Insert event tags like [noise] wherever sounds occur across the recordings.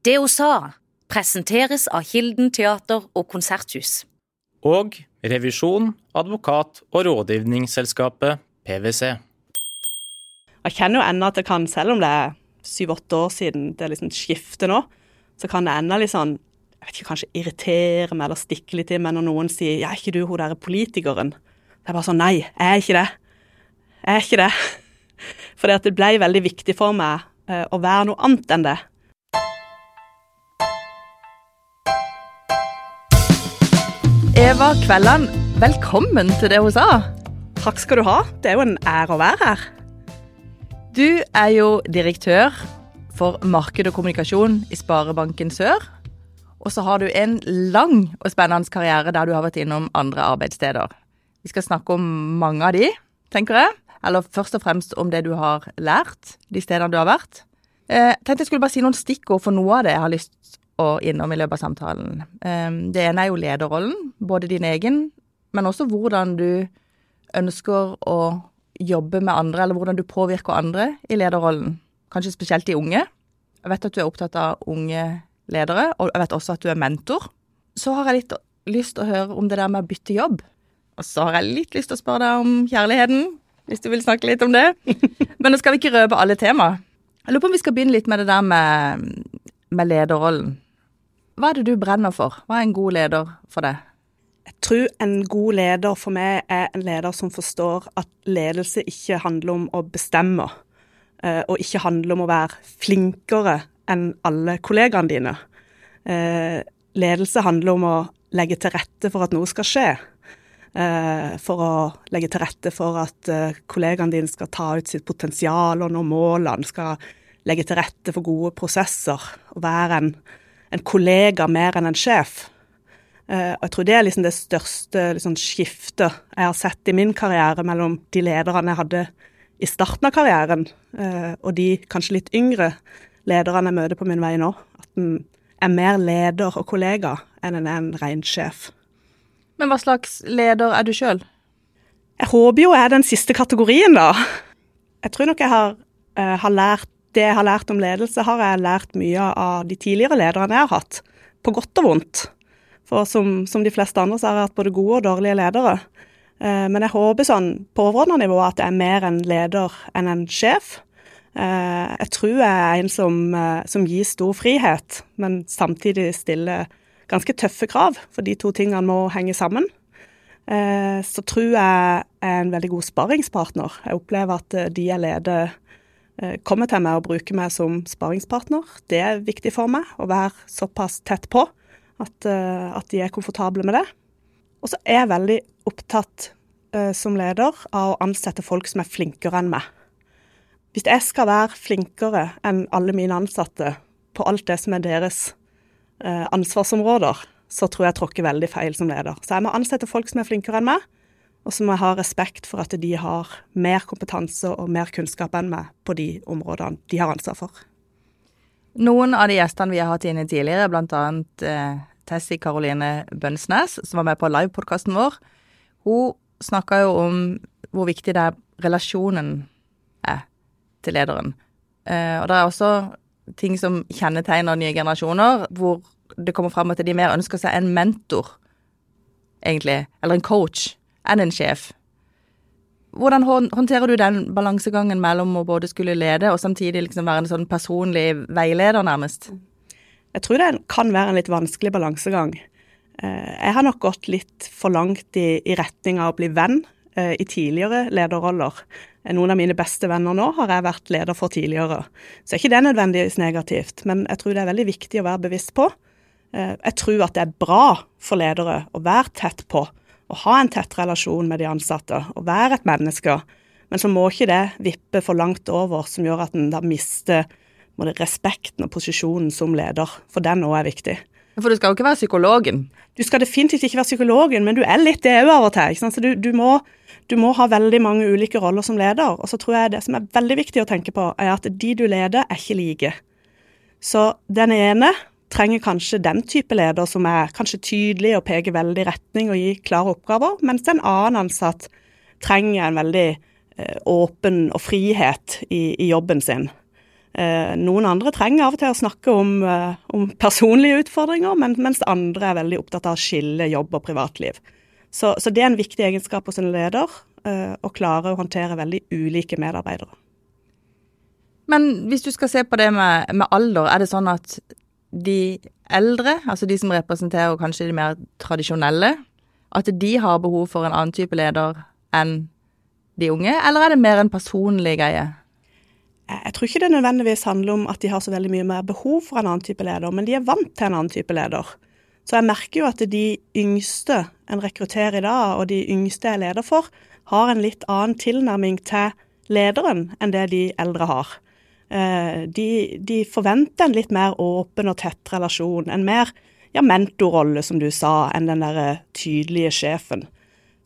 Det hun sa, presenteres av Kilden teater og konserthus. Og revisjon, advokat og rådgivningsselskapet PwC. Jeg kjenner jo ennå at det kan, selv om det er syv-åtte år siden det liksom skifter nå, så kan det ennå litt sånn jeg vet ikke, kanskje irritere meg eller stikke litt i meg når noen sier 'ja, er ikke du hun derre politikeren'? Det er bare sånn nei, jeg er ikke det. Jeg er ikke det. [laughs] For det ble veldig viktig for meg eh, å være noe annet enn det. Eva Kvelland, velkommen til det hun sa. Takk skal du ha. Det er jo en ære å være her. Du er jo direktør for marked og kommunikasjon i Sparebanken Sør. Og så har du en lang og spennende karriere der du har vært innom andre arbeidssteder. Vi skal snakke om mange av de, tenker jeg. Eller først og fremst om det du har lært de stedene du har vært. Jeg eh, tenkte jeg skulle bare si noen stikkord for noe av det jeg har lyst og innom i løpet av samtalen. Ehm, det ene er jo lederrollen, både din egen, men også hvordan du ønsker å jobbe med andre, eller hvordan du påvirker andre i lederrollen. Kanskje spesielt de unge. Jeg vet at du er opptatt av unge ledere, og jeg vet også at du er mentor. Så har jeg litt lyst til å høre om det der med å bytte jobb. Og så har jeg litt lyst til å spørre deg om kjærligheten, hvis du vil snakke litt om det. [laughs] Men nå skal vi ikke røpe alle tema. Jeg lurer på om vi skal begynne litt med det der med, med lederrollen. Hva er det du brenner for? Hva er en god leder for deg? Jeg tror en god leder for meg er en leder som forstår at ledelse ikke handler om å bestemme, eh, og ikke handler om å være flinkere enn alle kollegaene dine. Eh, ledelse handler om å legge til rette for at noe skal skje. Eh, for å legge til rette for at kollegaene dine skal ta ut sitt potensial og nå målene. Skal legge til rette for gode prosesser og være en en kollega mer enn en sjef. Uh, og jeg tror det er liksom det største liksom, skiftet jeg har sett i min karriere mellom de lederne jeg hadde i starten av karrieren, uh, og de kanskje litt yngre lederne jeg møter på min vei nå. At en er mer leder og kollega enn en er en ren sjef. Men hva slags leder er du sjøl? Jeg håper jo jeg er den siste kategorien, da. Jeg tror nok jeg har, uh, har lært det jeg har lært om ledelse, har jeg lært mye av de tidligere lederne jeg har hatt, på godt og vondt. For som, som de fleste andre så har jeg hatt både gode og dårlige ledere. Eh, men jeg håper sånn på overordna nivå at jeg er mer en leder enn en sjef. Eh, jeg tror jeg er en som, eh, som, gir stor frihet, men samtidig stiller ganske tøffe krav, for de to tingene må henge sammen. Så tror jeg er en veldig god sparringspartner. Jeg opplever at de jeg leder kommer til meg og bruker meg som sparingspartner. Det er viktig for meg å være såpass tett på at, eh, at de er komfortable med det. Og så er jeg veldig opptatt uh, som leder av å ansette folk som er flinkere enn meg. Hvis jeg skal være flinkere enn alle mine ansatte på alt det som er deres ansvarsområder, så tror jeg jeg tråkker veldig feil som leder. Så jeg må ansette folk som er flinkere enn meg, og så må jeg ha respekt for at de har mer kompetanse og mer kunnskap enn meg på de områdene de har ansvar for. Noen av de gjestene vi har hatt inne tidligere, bl.a. Eh, Tessie Karoline Bønsnes, som var med på livepodkasten vår, hun snakka jo om hvor viktig det er relasjonen er til lederen. Eh, og det er også ting som kjennetegner nye generasjoner, hvor det kommer fram at de mer ønsker seg en mentor, egentlig, eller en coach enn en sjef. Hvordan håndterer du den balansegangen mellom å både skulle lede og samtidig liksom være en sånn personlig veileder, nærmest? Jeg tror det kan være en litt vanskelig balansegang. Eh, jeg har nok gått litt for langt i, i retning av å bli venn eh, i tidligere lederroller. Noen av mine beste venner nå har jeg vært leder for tidligere. Så er ikke det nødvendigvis negativt, men jeg tror det er veldig viktig å være bevisst på. Eh, jeg tror at det er bra for ledere å være tett på å ha en tett relasjon med de ansatte og være et menneske. Men så må ikke det vippe for langt over, som gjør at en da mister respekten og posisjonen som leder. For den òg er viktig. For du skal jo ikke være psykologen? Du skal definitivt ikke være psykologen, men du er litt det òg av og til. Så du, du, må, du, må, ha veldig mange ulike roller som leder. Og så tror jeg det som er veldig viktig å tenke på, er at de du leder, er ikke like. Så den ene trenger kanskje den type leder som er kanskje tydelig og peker veldig retning og gir klare oppgaver, mens en annen ansatt trenger en veldig eh, åpen og frihet i, i jobben sin. Eh, noen andre trenger av og til å snakke om, eh, om personlige utfordringer, men, mens andre er veldig opptatt av å skille jobb og privatliv. Så, så det er en viktig egenskap hos en leder, å klare å håndtere veldig ulike medarbeidere. Men hvis du skal se på det med, med alder, er det sånn at de eldre, altså de som representerer kanskje de mer tradisjonelle, at de har behov for en annen type leder enn de unge, eller er det mer en personlig greie? Jeg tror ikke det nødvendigvis handler om at de har så veldig mye mer behov for en annen type leder, men de er vant til en annen type leder. Så jeg merker jo at de yngste en rekrutterer i dag, og de yngste jeg leder for, har en litt annen tilnærming til lederen enn det de eldre har. Eh, de, de forventer en litt mer åpen og tett relasjon, en mer ja, mentorrolle, som du sa, enn den der tydelige sjefen.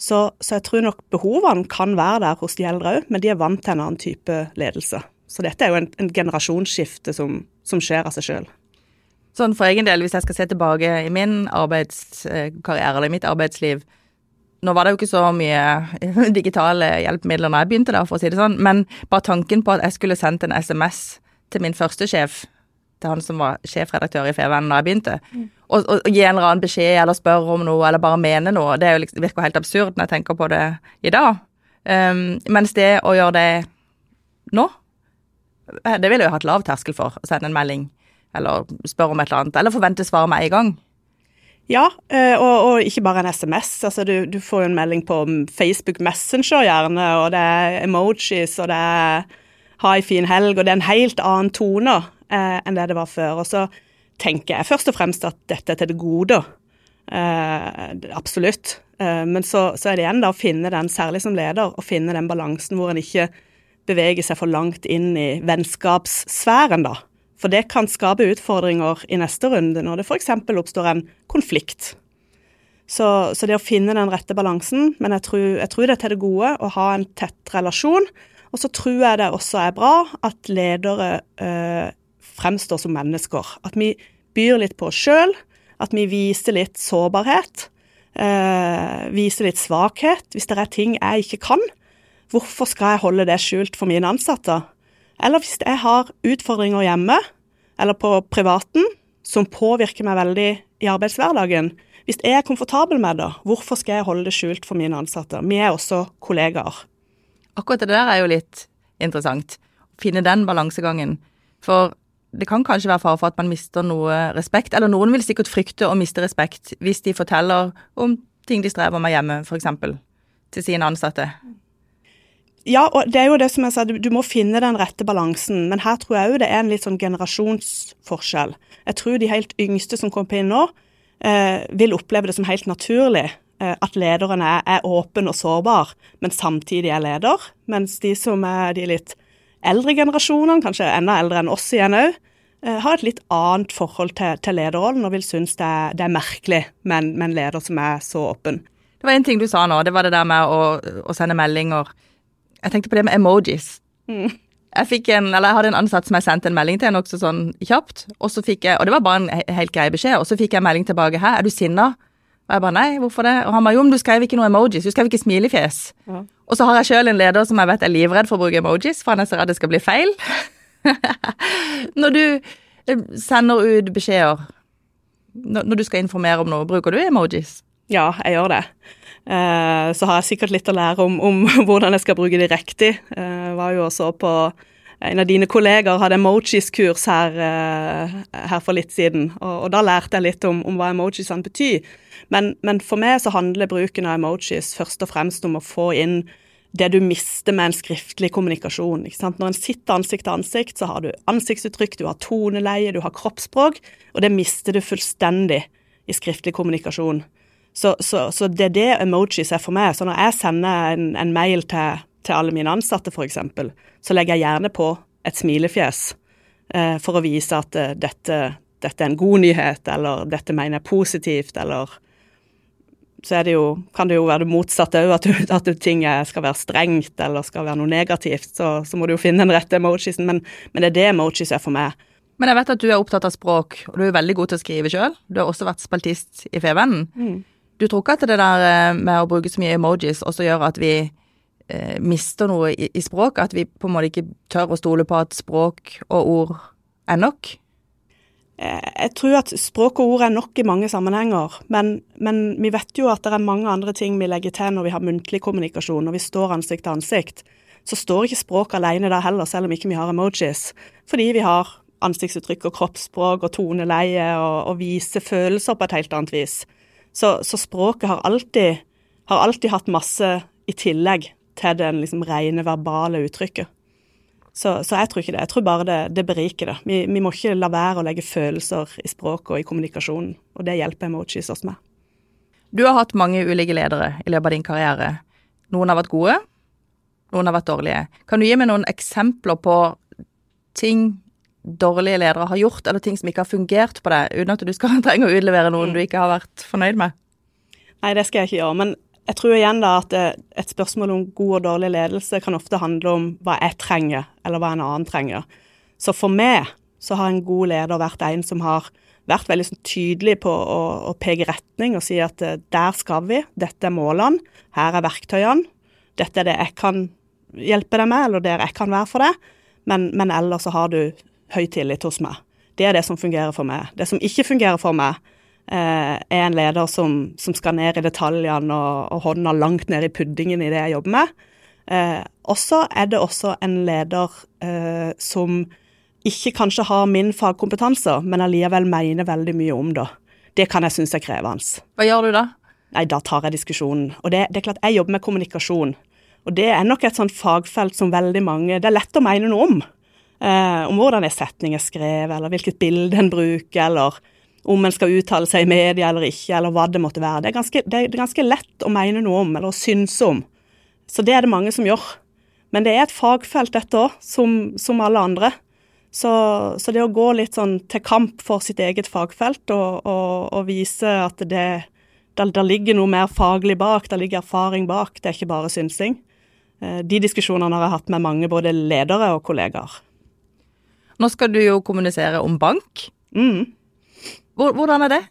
Så, så, jeg tror nok behovene kan være der hos de eldre òg, men de er vant til en annen type ledelse. Så dette er jo en, en generasjonsskifte som, som, skjer av seg sjøl. Sånn for egen del, hvis jeg skal se tilbake i min arbeidskarriere eller i mitt arbeidsliv Nå var det jo ikke så mye [laughs] digitale hjelpemidler når jeg begynte, da, for å si det sånn, men bare tanken på at jeg skulle sendt en SMS til min første sjef til han som var sjefredaktør i Fevennen da jeg begynte, mm. og, og, gi en eller annen beskjed eller spørre om noe eller bare mene noe, det liksom, virker helt absurd når jeg tenker på det i dag. Um, mens det å gjøre det nå, eh, det ville jeg hatt lav terskel for, å sende en melding eller spørre om et eller annet, eller forvente svar med en gang. Ja, eh, og, og, ikke bare en SMS. Altså, du, du, får jo en melding på Facebook Messenger gjerne, og det er emojis, og det er ha ei fin helg, og det er en helt annen tone eh, enn det det var før. Og så tenker jeg først og fremst at dette er til det gode. Eh, absolutt. Eh, men så, så, er det igjen da å finne den, særlig som leder, å finne den balansen hvor en ikke beveger seg for langt inn i vennskapssfæren, da. For det kan skape utfordringer i neste runde, når det f.eks. oppstår en konflikt. Så, så, det å finne den rette balansen, men jeg tror, jeg tror, det er til det gode å ha en tett relasjon. Og så tror jeg det også er bra at ledere eh, fremstår som mennesker. At vi byr litt på oss sjøl, at vi viser litt sårbarhet. Eh, viser litt svakhet. Hvis det er ting jeg ikke kan, hvorfor skal jeg holde det skjult for mine ansatte? Eller hvis jeg har utfordringer hjemme eller på privaten som påvirker meg veldig i arbeidshverdagen. Hvis jeg er komfortabel med det, hvorfor skal jeg holde det skjult for mine ansatte? Vi er også kollegaer. Akkurat det der er jo litt interessant. Finne den balansegangen. For det kan kanskje være fare for at man mister noe respekt, eller noen vil sikkert frykte å miste respekt hvis de forteller om ting de strever med hjemme, f.eks. til sine ansatte. Ja, og det er jo det som jeg sa, du, må finne den rette balansen. Men her tror jeg òg det er en litt sånn generasjonsforskjell. Jeg tror de helt yngste som kommer inn nå, eh, vil oppleve det som helt naturlig eh, at lederen er, er, åpen og sårbar, men samtidig er leder. Mens de som er de litt eldre generasjonene, kanskje enda eldre enn oss igjen òg, eh, har et litt annet forhold til, til lederrollen og vil synes det er, det er merkelig med, en leder som er så åpen. Det var en ting du sa nå, det var det der med å, å sende meldinger. Jeg tenkte på det med emojis. Mm. Jeg en, eller jeg hadde en ansatt som jeg sendte en melding til nokså sånn kjapt, og så fikk jeg, og det var bare en helt grei beskjed, og så fikk jeg melding tilbake. her. er du sinna?' Og jeg bare 'nei, hvorfor det?' Og han bare 'jo, men du skrev ikke noe emojis, du skrev ikke smilefjes'. Ja. Og så har jeg sjøl en leder som jeg vet er livredd for å bruke emojis, for han er så redd det skal bli feil. [laughs] når du eh, sender ut beskjeder, når du skal informere om noe, bruker du emojis? Ja, jeg gjør det. Eh, så har jeg sikkert litt å lære om, om [laughs] hvordan jeg skal bruke de riktig. Eh, jeg var jo også på en av dine kolleger hadde emojis-kurs her, her, for litt siden, og, og, da lærte jeg litt om, om hva emojisene betyr. Men, men, for meg så handler bruken av emojis først og fremst om å få inn det du mister med en skriftlig kommunikasjon. Når en sitter ansikt til ansikt, så har du ansiktsuttrykk, du har toneleie, du har kroppsspråk, og det mister du fullstendig i skriftlig kommunikasjon. Så, så, så det er det emojis er for meg. Så når jeg sender en, en mail til, til, alle mine ansatte, f.eks., så legger jeg gjerne på et smilefjes eh, for å vise at eh, dette, dette, er en god nyhet, eller dette mener jeg positivt, eller så det jo, kan det jo være det motsatte òg, at, at ting skal være strengt eller skal være noe negativt. Så, så må du jo finne den rette emojisen, men, men det er det emojis er for meg. Men jeg vet at du er opptatt av språk, og du er veldig god til å skrive sjøl. Du har også vært spaltist i Fevennen. Mm. Du tror ikke at det der eh, med å bruke så mye emojis også gjør at vi eh, mister noe i, i språk? At vi på en måte ikke tør å stole på at språk og ord er nok? Eh, jeg tror at språk og ord er nok i mange sammenhenger, men, men, vi vet jo at det er mange andre ting vi legger til når vi har muntlig kommunikasjon, når vi står ansikt til ansikt. Så står ikke språk alene der heller, selv om ikke vi har emojis. Fordi vi har ansiktsuttrykk og kroppsspråk og toneleie og, og vise følelser på et helt annet vis. Så, så språket har alltid, har alltid, hatt masse i tillegg til det liksom rene verbale uttrykket. Så, så, jeg tror ikke det. Jeg tror bare det, det beriker det. Vi, vi, må ikke la være å legge følelser i språket og i kommunikasjonen, og det hjelper emojis oss med. Du har hatt mange ulike ledere i løpet av din karriere. Noen har vært gode, noen har vært dårlige. Kan du gi meg noen eksempler på ting dårlige ledere har gjort, eller ting som ikke har fungert på deg, uten at du skal [laughs] trenge å utlevere noen mm. du ikke har vært fornøyd med? Nei, det skal jeg ikke gjøre. Men jeg tror igjen da at et spørsmål om god og dårlig ledelse kan ofte handle om hva jeg trenger, eller hva en annen trenger. Så for meg så har en god leder vært en som har vært veldig sånn tydelig på å, å, peke retning og si at eh, der skal vi, dette er målene, her er verktøyene, dette er det jeg kan hjelpe deg med, eller der jeg kan være for deg, men, men ellers så har du høy tillit hos meg. Det er det som fungerer for meg. Det som ikke fungerer for meg, eh, er en leder som, som, skal ned i detaljene og, og hånda langt ned i puddingen i det jeg jobber med. Eh, også er det også en leder eh, som ikke kanskje har min fagkompetanse, men allikevel mener veldig mye om det. Det kan jeg synes er krevende. Hva gjør du da? Nei, Da tar jeg diskusjonen. Og det, det er klart, jeg jobber med kommunikasjon. Og det er nok et sånt fagfelt som veldig mange Det er lett å mene noe om. Eh, om hvordan en setning er skrevet, eller hvilket bilde en bruker, eller om en skal uttale seg i media eller ikke, eller hva det måtte være. Det er ganske, det er ganske lett å mene noe om, eller å synse om. Så det er det mange som gjør. Men det er et fagfelt, dette òg, som, som, alle andre. Så, så, det å gå litt sånn til kamp for sitt eget fagfelt og, og, og vise at det der, der, ligger noe mer faglig bak, der ligger erfaring bak, det er ikke bare synsing. Eh, de diskusjonene har jeg hatt med mange både ledere og kollegaer. Nå skal du jo kommunisere om bank. Mm. Hvordan er det?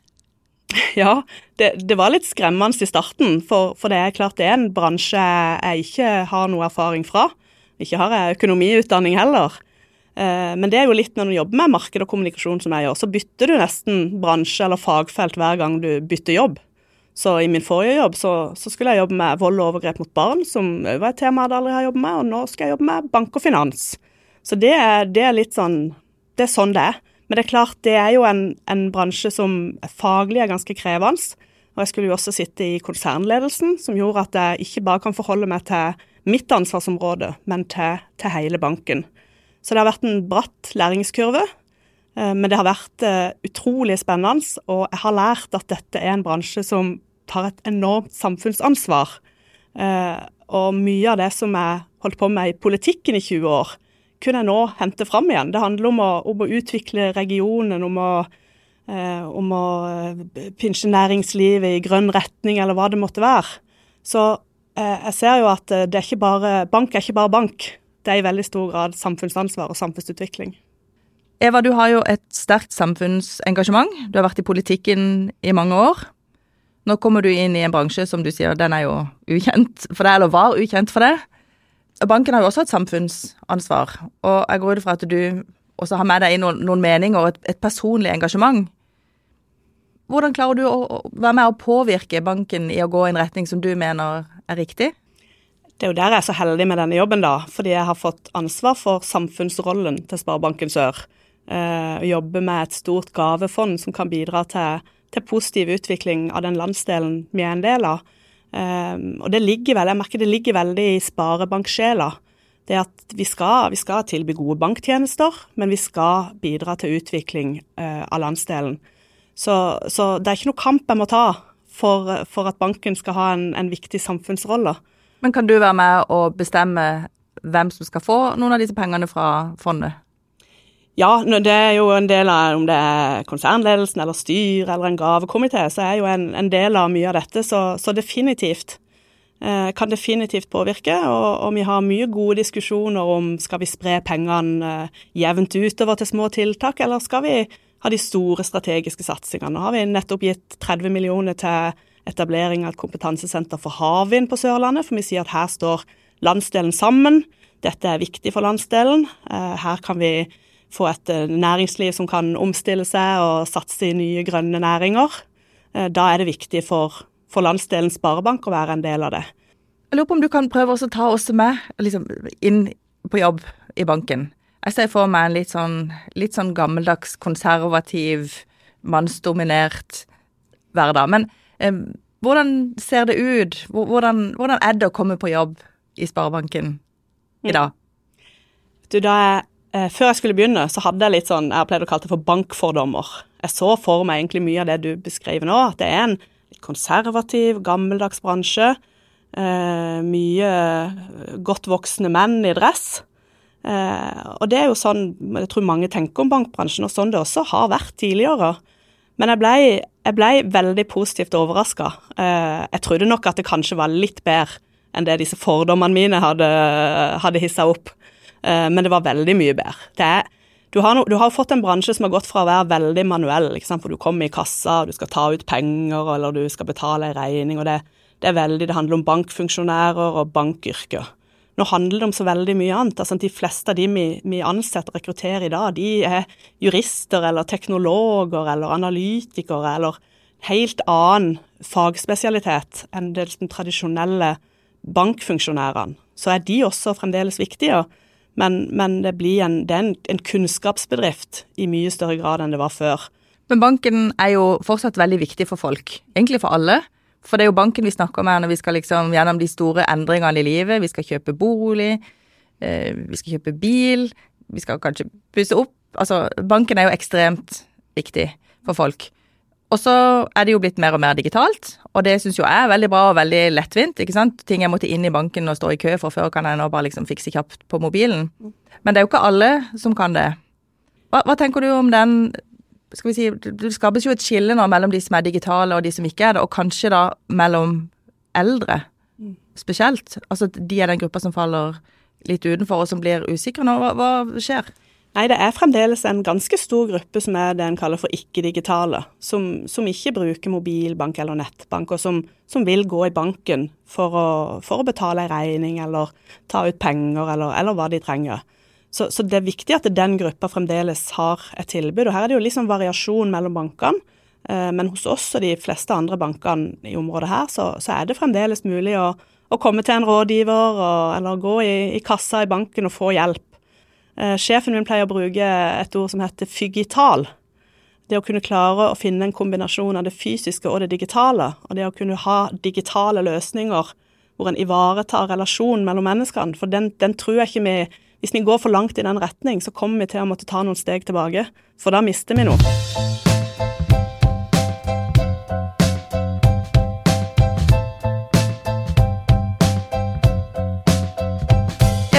[laughs] Ja, det, det, var litt skremmende i starten, for, for, det er klart det er en bransje jeg ikke har noe erfaring fra. Ikke har jeg økonomiutdanning heller. Eh, men det er jo litt når du jobber med marked og kommunikasjon som jeg gjør, så bytter du nesten bransje eller fagfelt hver gang du bytter jobb. Så i min forrige jobb så, så skulle jeg jobbe med vold og overgrep mot barn, som var et tema jeg aldri har jobbet med, og nå skal jeg jobbe med bank og finans. Så det er, det er, litt sånn Det er sånn det er. Men det er klart, det er jo en, en bransje som faglig er ganske krevende. Og jeg skulle jo også sitte i konsernledelsen, som gjorde at jeg ikke bare kan forholde meg til mitt ansvarsområde, men til, til hele banken. Så det har vært en bratt læringskurve. Eh, men det har vært eh, utrolig spennende, og jeg har lært at dette er en bransje som tar et enormt samfunnsansvar. Eh, og mye av det som jeg holdt på med i politikken i 20 år, kunne jeg nå hente fram igjen. Det handler om å, om å utvikle regionen, om å, eh, om å eh, pinsje næringslivet i grønn retning, eller hva det måtte være. Så eh, jeg ser jo at det er ikke bare, bank er ikke bare bank. Det er i veldig stor grad samfunnsansvar og samfunnsutvikling. Eva, du har jo et sterkt samfunnsengasjement. Du har vært i politikken i mange år. Nå kommer du inn i en bransje som du sier den er jo ukjent for deg, eller var ukjent for deg. Banken har jo også et samfunnsansvar, og jeg går ut fra at du også har med deg noen, noen meninger og et, et, personlig engasjement. Hvordan klarer du å være med å påvirke banken i å gå i en retning som du mener er riktig? Det er jo der jeg er så heldig med denne jobben, da, fordi jeg har fått ansvar for samfunnsrollen til Sparebanken Sør. Eh, jobbe med et stort gavefond som kan bidra til, til positiv utvikling av den landsdelen vi er en del av. Um, og det ligger vel, jeg merker det ligger veldig i sparebanksjela. Det at vi skal, vi skal, tilby gode banktjenester, men vi skal bidra til utvikling uh, av landsdelen. Så, så, det er ikke noe kamp jeg må ta for, for at banken skal ha en, en, viktig samfunnsrolle. Men kan du være med og bestemme hvem som skal få noen av disse pengene fra fondet? Ja, det er jo en del av om det er konsernledelsen eller styr eller en gavekomité, så er jo en, en, del av mye av dette. Så, så definitivt. Eh, kan definitivt påvirke. Og, og, vi har mye gode diskusjoner om skal vi spre pengene eh, jevnt utover til små tiltak, eller skal vi ha de store strategiske satsingene. Nå har vi nettopp gitt 30 millioner til etablering av et kompetansesenter for havvind på Sørlandet, for vi sier at her står landsdelen sammen. Dette er viktig for landsdelen. Eh, her kan vi få et eh, næringsliv som kan omstille seg og satse i nye grønne næringer. Eh, da er det viktig for, for landsdelens sparebank å være en del av det. Jeg lurer på om du kan prøve å ta oss med liksom, inn på jobb i banken. Jeg ser for meg en litt sånn, litt sånn gammeldags, konservativ, mannsdominert hverdag. Men eh, hvordan ser det ut? Hvordan, hvordan, er det å komme på jobb i Sparebanken i mm. dag? Du, da jeg, eh, før jeg skulle begynne, så hadde jeg litt sånn Jeg har pleid å kalle det for bankfordommer. Jeg så for meg egentlig mye av det du beskriver nå. At det er en litt konservativ, gammeldags bransje. Eh, mye godt voksne menn i dress. Eh, og det er jo sånn jeg tror mange tenker om bankbransjen, og sånn det også har vært tidligere. Men jeg ble, jeg ble veldig positivt overraska. Eh, jeg trodde nok at det kanskje var litt bedre enn det disse fordommene mine hadde, hadde hissa opp. Eh, men det var veldig mye bedre. Er, du, har no, du, har fått en bransje som har gått fra å være veldig manuell, for du kommer i kassa, og du skal ta ut penger, eller du skal betale en regning, og det, det er veldig, det handler om bankfunksjonærer og bankyrker. Nå handler det om så veldig mye annet. Altså, de fleste av de vi, vi ansetter og rekrutterer i dag, de er jurister eller teknologer eller analytikere eller helt annen fagspesialitet enn de tradisjonelle bankfunksjonærene. Så er de også fremdeles viktige, men, men det, en, det, er en, en kunnskapsbedrift i mye større grad enn det var før. Men banken er jo fortsatt veldig viktig for folk, egentlig for alle. For det er jo banken vi snakker om her når vi skal liksom gjennom de store endringene i livet. Vi skal kjøpe bolig, eh, vi skal kjøpe bil, vi skal kanskje pusse opp. Altså, banken er jo ekstremt viktig for folk. Og så er det jo blitt mer og mer digitalt, og det syns jo jeg er veldig bra og veldig lettvint. ikke sant? Ting jeg måtte inn i banken og stå i kø for før, kan jeg nå bare liksom fikse kjapt på mobilen. Men det er jo ikke alle som kan det. Hva, hva tenker du om den skal vi si, Det skapes jo et skille nå mellom de som er digitale og de som ikke er det, og kanskje da mellom eldre spesielt. Altså de er den gruppa som faller litt utenfor og som blir usikre nå. Hva, hva skjer? Nei, det er fremdeles en ganske stor gruppe som er det en kaller for ikke-digitale. Som, som, ikke bruker mobilbank eller nettbank, og som, som vil gå i banken for å, for å betale en regning eller ta ut penger eller, eller hva de trenger. Så, så, det er viktig at den gruppa fremdeles har et tilbud. og Her er det jo liksom variasjon mellom bankene. Eh, men hos oss og de fleste andre bankene i området her, så, så er det fremdeles mulig å, å, komme til en rådgiver og, eller gå i, i, kassa i banken og få hjelp. Eh, sjefen min pleier å bruke et ord som heter fygital. Det å kunne klare å finne en kombinasjon av det fysiske og det digitale. Og det å kunne ha digitale løsninger hvor en ivaretar relasjonen mellom menneskene. For den, den tror jeg ikke vi hvis vi går for langt i den retning, så kommer vi til å måtte ta noen steg tilbake, for da mister vi noe.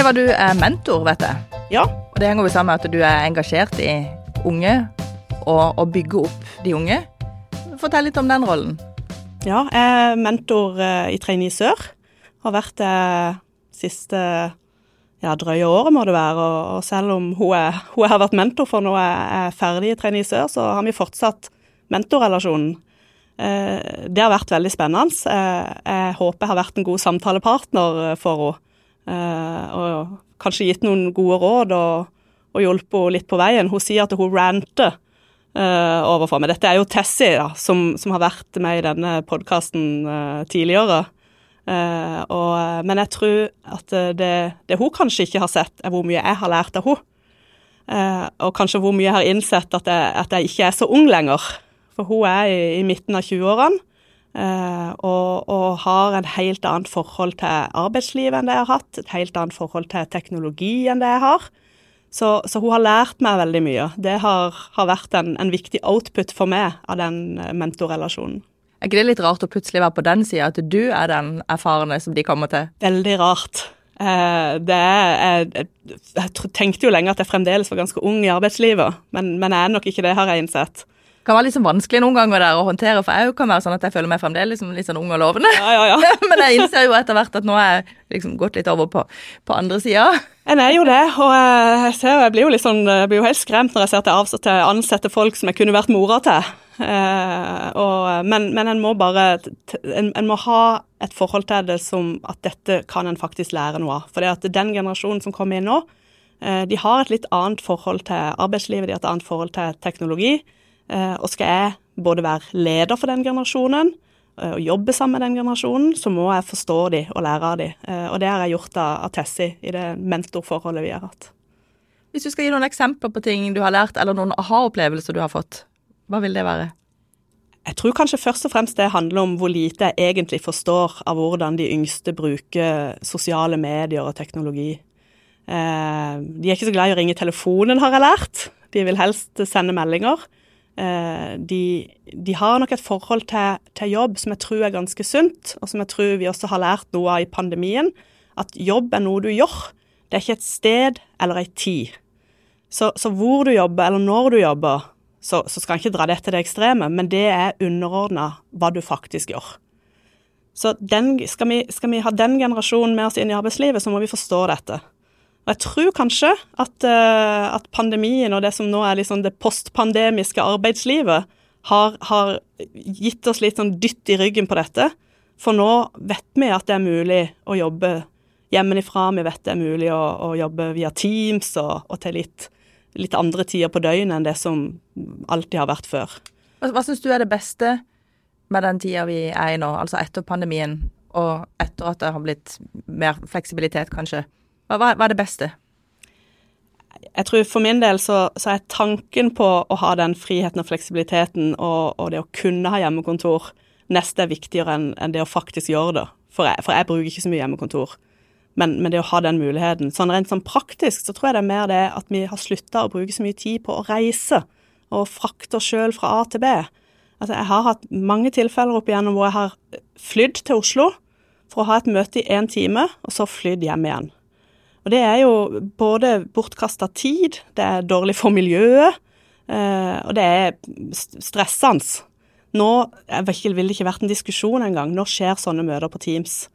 Eva, du er mentor, vet jeg. Ja. Og det henger jo sammen med at du er engasjert i unge, og å bygge opp de unge. Fortell litt om den rollen. Ja, jeg er mentor eh, i Trainee Sør. Har vært det siste ja, drøye året, må det være. Og, selv om hun, er, hun, har vært mentor for når jeg er ferdig i Trainee Sør, så har vi fortsatt mentorrelasjonen. Eh, det har vært veldig spennende. Eh, jeg håper jeg har vært en god samtalepartner eh, for henne. Eh, og kanskje gitt noen gode råd og, og hjulpet henne litt på veien. Hun sier at hun ranter eh, overfor meg. Dette er jo Tessie, da, som, som, har vært med i denne podkasten eh, tidligere. Uh, og, men jeg tror at det, det, hun kanskje ikke har sett, er hvor mye jeg har lært av henne. Uh, og kanskje hvor mye jeg har innsett at jeg, at jeg, ikke er så ung lenger. For hun er i, i midten av 20-årene uh, og, og, har en helt annet forhold til arbeidslivet enn det jeg har hatt. Et helt annet forhold til teknologi enn det jeg har. Så, så hun har lært meg veldig mye. Det har, har vært en, en viktig output for meg av den mentorrelasjonen. Er ikke det litt rart å plutselig være på den sida, at du er den erfarne som de kommer til? Veldig rart. Eh, det er, jeg, jeg, tenkte jo lenge at jeg fremdeles var ganske ung i arbeidslivet, men, men jeg er nok ikke det, har jeg innsett. Kan være litt sånn vanskelig noen ganger der å håndtere, for jeg kan være sånn at jeg føler meg fremdeles liksom litt sånn ung og lovende. Ja, ja, ja. [laughs] men jeg innser jo etter hvert at nå er jeg liksom gått litt over på, på andre sida. En er jo det, og jeg, ser, jeg, blir jo sånn, jeg blir jo helt skremt når jeg ser til å ansette folk som jeg kunne vært mora til. Eh, og, men, men en må bare en, en, må ha et forhold til det som at dette kan en faktisk lære noe av. For det at den generasjonen som kommer inn nå, eh, de har et litt annet forhold til arbeidslivet, de har et annet forhold til teknologi. Eh, og skal jeg både være leder for den generasjonen og jobbe sammen med den generasjonen, så må jeg forstå de og lære av de. Og det har jeg gjort av, Tessi i det mentorforholdet vi har hatt. Hvis du skal gi noen eksempler på ting du har lært, eller noen aha-opplevelser du har fått, hva vil det være? Jeg tror kanskje først og fremst det handler om hvor lite jeg egentlig forstår av hvordan de yngste bruker sosiale medier og teknologi. Eh, de er ikke så glad i å ringe telefonen, har jeg lært. De vil helst sende meldinger. Eh, de, de, har nok et forhold til, til, jobb som jeg tror er ganske sunt, og som jeg tror vi også har lært noe av i pandemien. At jobb er noe du gjør. Det er ikke et sted eller ei tid. Så, så hvor du jobber, eller når du jobber, så, så skal en ikke dra det til det ekstreme, men det er underordna hva du faktisk gjør. Så den, skal, vi, skal, vi, ha den generasjonen med oss inn i arbeidslivet, så må vi forstå dette. Og jeg tror kanskje at, uh, at pandemien og det som nå er liksom det postpandemiske arbeidslivet, har, har, gitt oss litt sånn dytt i ryggen på dette. For nå vet vi at det er mulig å jobbe hjemmefra, vi vet det er mulig å, å jobbe via Teams og, og til litt litt andre tider på døgnet enn det som alltid har vært før. Hva, hva syns du er det beste med den tida vi er i nå, altså etter pandemien, og etter at det har blitt mer fleksibilitet, kanskje? Hva, hva, er det beste? Jeg tror for min del så, så, er tanken på å ha den friheten og fleksibiliteten og, og det å kunne ha hjemmekontor neste er viktigere enn, en det å faktisk gjøre det. For jeg, for jeg bruker ikke så mye hjemmekontor. Men, men, det å ha den muligheten. Sånn rent sånn praktisk så tror jeg det er mer det at vi har slutta å bruke så mye tid på å reise og frakte oss sjøl fra A til B. Altså, jeg har hatt mange tilfeller opp igjennom hvor jeg har flydd til Oslo for å ha et møte i én time, og så flydd hjem igjen. Og det er jo både bortkasta tid, det er dårlig for miljøet, eh, og det er stressende. Nå vil det ikke vært en diskusjon engang. Nå skjer sånne møter på Teams.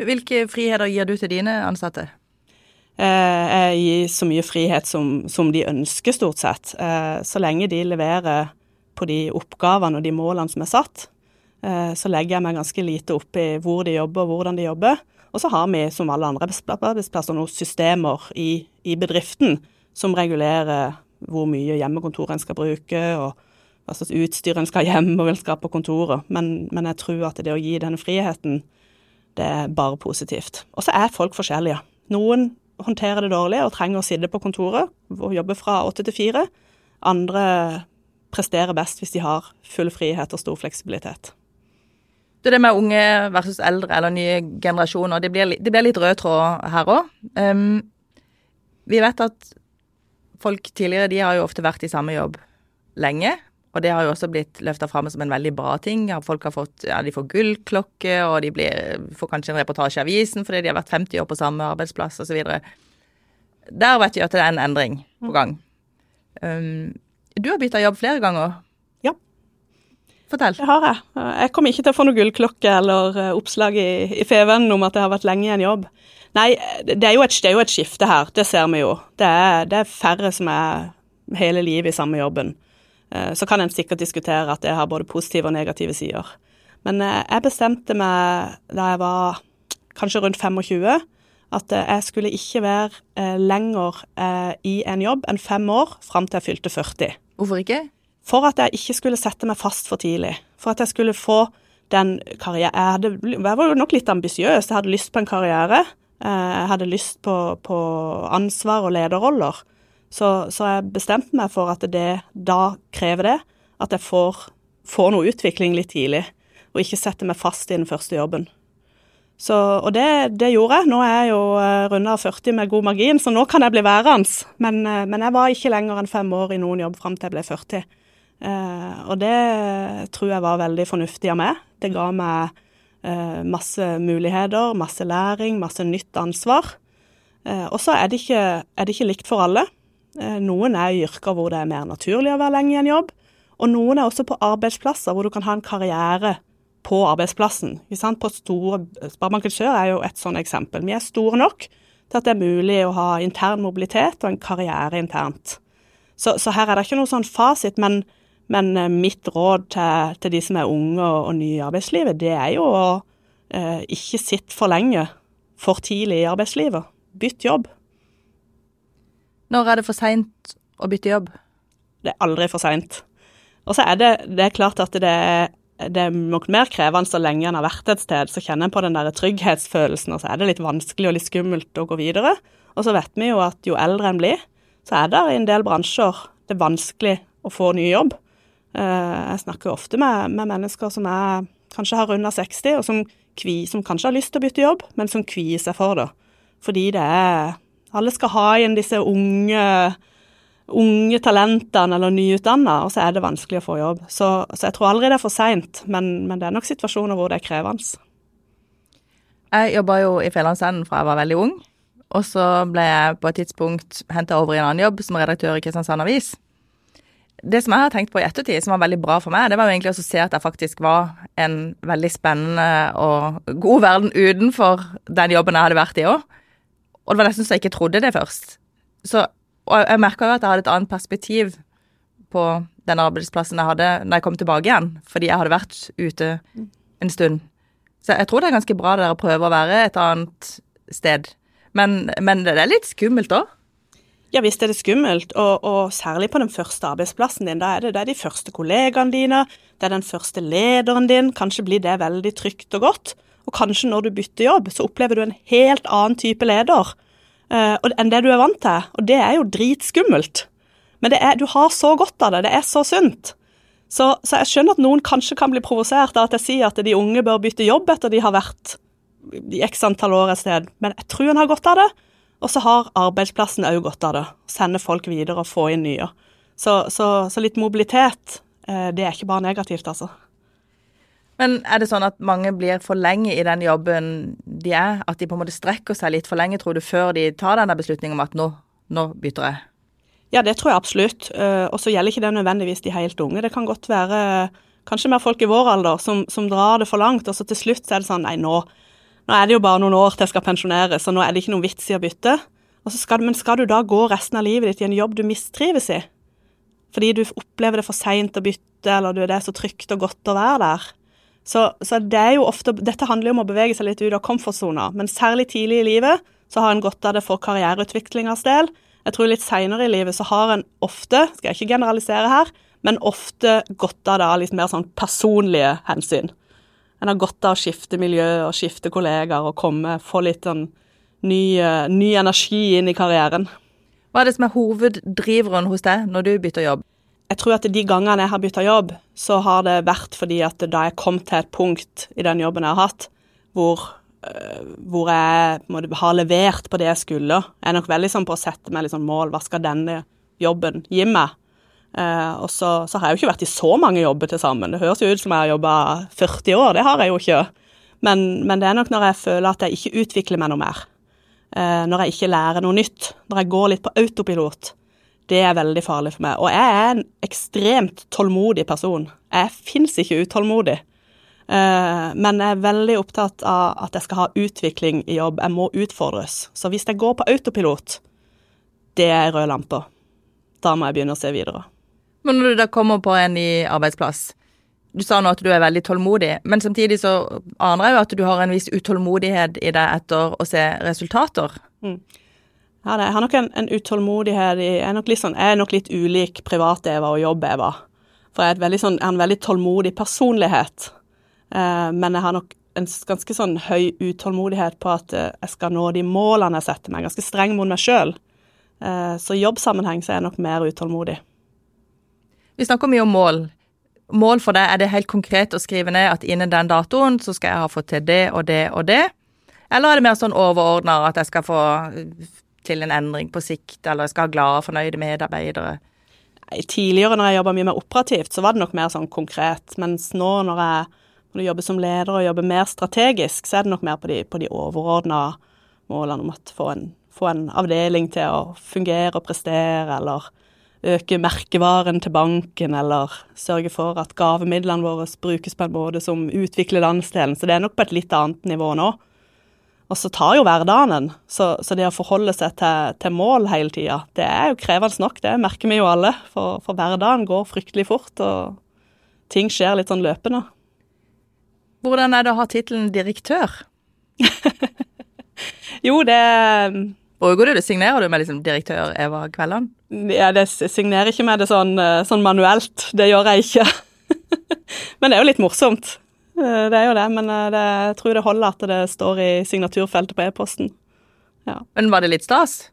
Hvilke friheter gir du til dine ansatte? Eh, jeg gir så mye frihet som, som de ønsker, stort sett. Eh, så lenge de leverer på de oppgavene og de målene som er satt, så legger jeg meg ganske lite opp i hvor de jobber og hvordan de jobber. Og så har vi, som alle andre arbeidsplasser, noen systemer i, i, bedriften som regulerer hvor mye hjemmekontor en skal bruke, og hva slags utstyr en skal hjem og vil skal på kontoret. Men, men jeg tror at det å gi denne friheten det er bare positivt. Og så er folk forskjellige. Noen håndterer det dårlig og trenger å sitte på kontoret og jobbe fra åtte til fire. Andre presterer best hvis de har full frihet og stor fleksibilitet. Det, det med unge versus eldre eller nye generasjoner, det blir, det blir litt rød tråd her òg. Um, vi vet at folk tidligere de har jo ofte vært i samme jobb lenge. Og det har jo også blitt løfta fram som en veldig bra ting. Folk har fått, ja, de får gullklokke, og de blir, får kanskje en reportasje i avisen fordi de har vært 50 år på samme arbeidsplass osv. Der vet vi at det er en endring på gang. Um, du har bytta jobb flere ganger. Fortell. Det har jeg. Jeg kommer ikke til å få noe gullklokke eller eh, oppslag i, i FVN om at jeg har vært lenge i en jobb. Nei, det er jo et, er jo et skifte her. Det ser vi jo. Det er, det er færre som er hele livet i samme jobben. Eh, så kan en sikkert diskutere at det har både positive og negative sider. Men eh, jeg bestemte meg da jeg var kanskje rundt 25, at jeg skulle ikke være lenger i en jobb enn fem år fram til jeg fylte 40. Hvorfor ikke? For at jeg ikke skulle sette meg fast for tidlig. For at jeg skulle få den karriere Jeg, var jo nok litt ambisiøs. Jeg hadde lyst på en karriere. Jeg hadde lyst på, på ansvar og lederroller. Så, så, jeg bestemte meg for at det da krever det at jeg får, får noe utvikling litt tidlig, og ikke setter meg fast i den første jobben. Så, og det, det, gjorde jeg. Nå er jeg jo uh, runda 40 med god margin, så nå kan jeg bli værende. Men, uh, men, jeg var ikke lenger enn fem år i noen jobb fram til jeg ble 40. Eh, og det tror jeg var veldig fornuftig av meg. Det ga meg uh, masse muligheter, masse læring, masse nytt ansvar. og så er, er det ikke likt for alle. Eh, noen er i yrker hvor det er mer naturlig å være lenge i en jobb, og noen er også på arbeidsplasser hvor du kan ha en karriere på arbeidsplassen. På store, Sparebanken Sør er jo et sånt eksempel. Vi er store nok til at det er mulig å ha intern mobilitet og en karriere internt. Så, så her er det ikke noe sånn fasit, men, Men eh, mitt råd til, til, de som er unge og, og nye i arbeidslivet, det er jo å eh, ikke sitte for lenge, for tidlig i arbeidslivet. Bytt jobb. Når er det for seint å bytte jobb? Det er aldri for seint. Og så er det, det er klart at det er, det er nok mer krevende så lenge en har vært et sted. Så kjenner en på den der trygghetsfølelsen, og så er det litt vanskelig og litt skummelt å gå videre. Og så vet vi jo at jo eldre en blir, så er det i en del bransjer det er vanskelig å få ny jobb. Eh, jeg snakker ofte med, med mennesker som er, kanskje har under 60, og som, kvi, som, kanskje har lyst til å bytte jobb, men som kvier seg for det. Fordi det er Alle skal ha igjen disse unge, unge talentene eller nyutdanna, og så er det vanskelig å få jobb. Så, så jeg tror aldri det er for seint, men, men, det er nok situasjoner hvor det er krevende. Jeg jobba jo i Fjellandsenden fra jeg var veldig ung. Og så ble jeg på et tidspunkt henta over i en annen jobb som redaktør i Kristiansand Avis det som jeg har tenkt på i ettertid, som var veldig bra for meg, det var jo egentlig å se at jeg faktisk var en veldig spennende og god verden utenfor den jobben jeg hadde vært i òg. Og det var nesten så jeg ikke trodde det først. Så, og jeg merka jo at jeg hadde et annet perspektiv på den arbeidsplassen jeg hadde når jeg kom tilbake igjen, fordi jeg hadde vært ute en stund. Så jeg tror det er ganske bra det der å prøve å være et annet sted. Men, men det er litt skummelt òg. Ja visst er det skummelt, og, og, særlig på den første arbeidsplassen din. Da er det, det er de første kollegaene dine, det er den første lederen din. Kanskje blir det veldig trygt og godt. Og kanskje når du bytter jobb, så opplever du en helt annen type leder uh, enn det du er vant til. Og det er jo dritskummelt. Men er, du har så godt av det. Det er så sunt. Så, så, jeg skjønner at noen kanskje kan bli provosert av at jeg sier at de unge bør bytte jobb etter de har vært i x antall år et sted, men jeg tror en har godt av det. Og så har arbeidsplassen òg godt av det. Sende folk videre og få inn nye. Så, så, så litt mobilitet, eh, det er ikke bare negativt, altså. Men er det sånn at mange blir for lenge i den jobben de er? At de på en måte strekker seg litt for lenge, tror du, før de tar denne beslutningen om at nå, nå bytter jeg? Ja, det tror jeg absolutt. Eh, og så gjelder ikke det nødvendigvis de helt unge. Det kan godt være kanskje mer folk i vår alder som, som drar det for langt, og så til slutt så er det sånn nei, nå, nå er det jo bare noen år til jeg skal pensjonere, så nå er det ikke noen vits i å bytte. Skal, men skal du da gå resten av livet ditt i en jobb du mistrives i? Fordi du opplever det for seint å bytte, eller det er så trygt og godt å være der. Så, så, det er jo ofte Dette handler jo om å bevege seg litt ut av komfortsona, men særlig tidlig i livet så har en godt av det for karriereutviklingas del. Jeg tror litt seinere i livet så har en ofte, skal jeg ikke generalisere her, men ofte godt av det av litt mer sånn personlige hensyn. En har godt av å skifte miljø og skifte kollegaer og komme, få litt sånn ny, eh, ny energi inn i karrieren. Hva er det som er hoveddriveren hos deg når du bytter jobb? Jeg tror at de gangene jeg har bytta jobb, så har det vært fordi at da jeg kom til et punkt i den jobben jeg har hatt, hvor, uh, hvor jeg måtte, har levert på det jeg skulle. Jeg er nok veldig sånn på å sette meg sånn mål. Hva skal denne jobben gi meg? Uh, og så, så, har jeg jo ikke vært i så mange jobber til sammen. Det høres jo ut som jeg har jobba 40 år, det har jeg jo ikke. Men, men, det er nok når jeg føler at jeg ikke utvikler meg noe mer. Uh, når jeg ikke lærer noe nytt. Når jeg går litt på autopilot. Det er veldig farlig for meg. Og jeg er en ekstremt tålmodig person. Jeg fins ikke utålmodig. Uh, men jeg er veldig opptatt av at jeg skal ha utvikling i jobb. Jeg må utfordres. Så hvis jeg går på autopilot, det er rød lamper. Da må jeg begynne å se videre. Men når du da kommer på en ny arbeidsplass Du sa nå at du er veldig tålmodig, men samtidig så aner jeg jo at du har en viss utålmodighet i deg etter å se resultater. Mm. Ja, jeg har nok en, en utålmodighet i jeg er, sånn, jeg er nok litt ulik privat-Eva og jobb-Eva. For jeg er, sånn, jeg er, en veldig tålmodig personlighet. Eh, men jeg har nok en ganske sånn høy utålmodighet på at eh, jeg skal nå de målene jeg setter meg. Ganske streng mot meg sjøl. Eh, så i jobbsammenheng så er jeg nok mer utålmodig. Vi snakker mye om mål. Mål for deg, er det helt konkret å skrive ned at innen den datoen så skal jeg ha fått til det og det og det? Eller er det mer sånn overordna at jeg skal få til en endring på sikt, eller jeg skal ha glade, og fornøyde medarbeidere? Tidligere når jeg jobba mye mer operativt, så var det nok mer sånn konkret. Mens nå når jeg, når du jobber som leder og jobber mer strategisk, så er det nok mer på de, på de overordna målene om å få en, få en avdeling til å fungere og prestere, eller øke merkevaren til banken, eller sørge for at gavemidlene våre brukes på en måte som utvikler landsdelen. Så det er nok på et litt annet nivå nå. Og så tar jo hverdagen en. Så, så, det å forholde seg til, til mål hele tida, det er jo krevende nok. Det merker vi jo alle. For, for hverdagen går fryktelig fort, og ting skjer litt sånn løpende. Hvordan er det å ha tittelen direktør? [laughs] jo, det Bruker du det? Signerer du med liksom direktør Eva Kvelland? Ja, det signerer ikke med det sånn, eh, sånn manuelt. Det gjør jeg ikke. [laughs] men det er jo litt morsomt. Eh, det er jo det, men eh, det, jeg tror det holder at det står i signaturfeltet på e-posten. Ja. Men var det litt stas?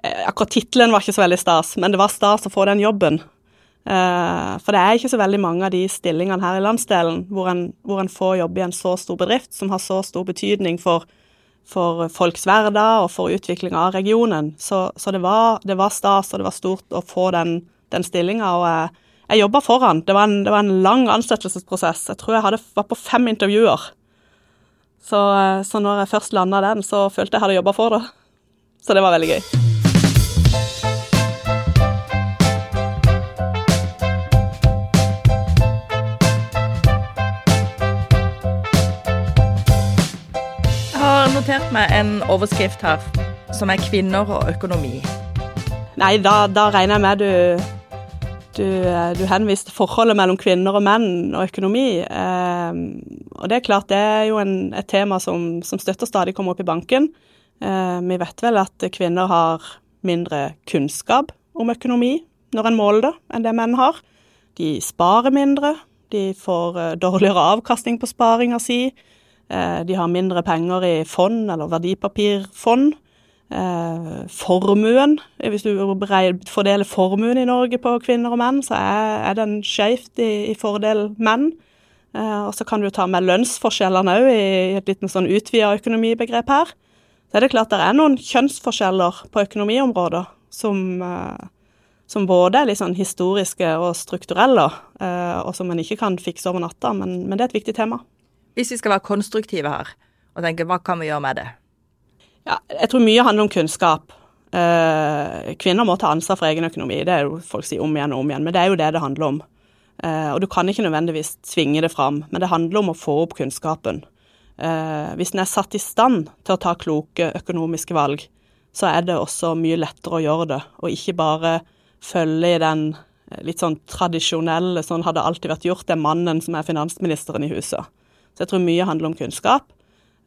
Akkurat tittelen var ikke så veldig stas, men det var stas å få den jobben. For det er ikke så veldig mange av de stillingene her i landsdelen hvor en, hvor en får jobbe i en så stor bedrift som har så stor betydning for for folks hverdag og for utvikling av regionen. Så, så det, var, det, var, stas, og det var stort å få den, den stillinga. Og jeg, jeg jobba foran. Det var, en, det var, en, lang ansettelsesprosess. Jeg tror jeg hadde, var på fem intervjuer. Så, så når jeg først landa den, så følte jeg hadde jobba for det. Så det var veldig gøy. Notert meg en overskrift her, som er 'kvinner og økonomi'. Nei, da, da regner jeg med du, du, du henviste forholdet mellom kvinner og menn og økonomi. Eh, og det er klart, det er jo en, et tema som, som støtter stadig kommer opp i banken. Eh, vi vet vel at kvinner har mindre kunnskap om økonomi når en måler det, enn det menn har. De sparer mindre, de får eh, dårligere avkastning på sparinga si. Eh, de har mindre penger i fond eller verdipapirfond. Eh, formuen, hvis du fordeler formuen i Norge på kvinner og menn, så er, den skjevt i, fordel menn. Eh, og så kan du ta med lønnsforskjellene òg i et litt sånn utvida økonomibegrep her. Så er det klart det er noen kjønnsforskjeller på økonomiområdet som, som både er litt sånn historiske og strukturelle, og som en ikke kan fikse over natta, men, men det er et viktig tema. Hvis vi skal være konstruktive her og tenke hva kan vi gjøre med det? Ja, jeg tror mye handler om kunnskap. Eh, kvinner må ta ansvar for egen økonomi. Det er jo folk sier om igjen og om igjen, men det er jo det det handler om. Eh, og du kan ikke nødvendigvis tvinge det fram, men det handler om å få opp kunnskapen. Eh, hvis en er satt i stand til å ta kloke økonomiske valg, så er det også mye lettere å gjøre det, og ikke bare følge i den litt sånn tradisjonelle, sånn hadde alltid vært gjort, det er mannen som er finansministeren i huset. Så jeg tror mye handler om kunnskap.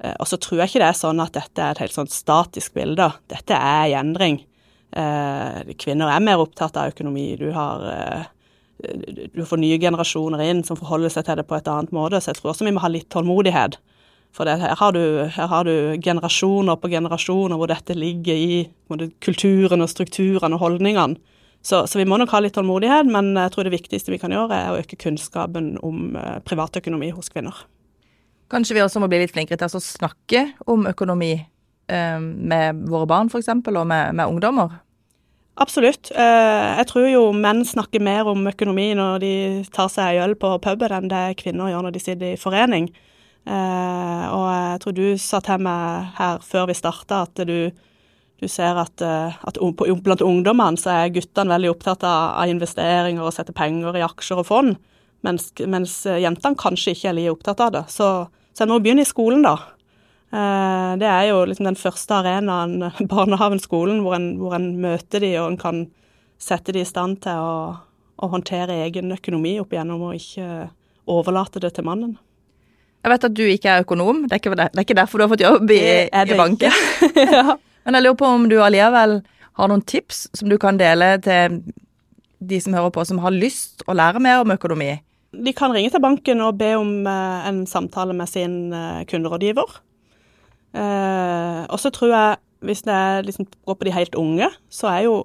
Eh, og så tror jeg ikke det er sånn at dette er et helt sånn statisk bilde. Dette er i endring. Eh, kvinner er mer opptatt av økonomi. Du har eh, du får nye generasjoner inn som forholder seg til det på et annet måte. Så jeg tror også vi må ha litt tålmodighet. For det, her, har du, her, har du, generasjoner på generasjoner hvor dette ligger i både kulturen og strukturene og holdningene. Så, så, vi må nok ha litt tålmodighet, men jeg tror det viktigste vi kan gjøre, er å øke kunnskapen om privatøkonomi hos kvinner. Kanskje vi også må bli litt flinkere til å snakke om økonomi eh, med våre barn, f.eks., og med, med, ungdommer? Absolutt. Eh, jeg tror jo menn snakker mer om økonomi når de tar seg en øl på puben, enn det kvinner gjør når de sitter i forening. Eh, og jeg tror du sa til meg her før vi starta at du, du ser at, at, blant ungdommene så er guttene veldig opptatt av, investeringer og sette penger i aksjer og fond, mens, mens jentene kanskje ikke er like opptatt av det. Så så jeg må begynne i skolen, da. Eh, det er jo liksom den første arenaen, [laughs] barnehagen, skolen, hvor en, hvor en møter de, og en kan sette de i stand til å, å håndtere egen økonomi opp igjennom, og ikke overlate det til mannen. Jeg vet at du ikke er økonom, det er ikke, det er ikke derfor du har fått jobb i, i banken. [laughs] ja. Men jeg lurer på om du allikevel har noen tips som du kan dele til de som hører på, som har lyst å lære mer om økonomi? De kan ringe til banken og be om eh, en samtale med sin eh, kunderådgiver. Eh, og så tror jeg, hvis det liksom går på de helt unge, så er jo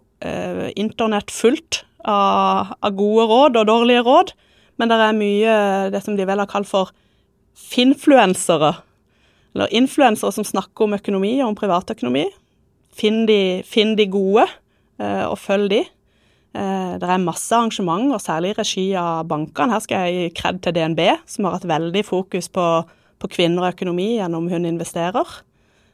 internett fullt av, av, gode råd og dårlige råd. Men det er mye det som de vel har kalt for finfluensere. Eller influensere som snakker om økonomi og om privatøkonomi. Finn de, finn de gode, og følg de. Eh, det er masse arrangement, og særlig i regi av bankene. Her skal jeg gi kred til DNB, som har hatt veldig fokus på, på kvinner og økonomi gjennom Hun investerer.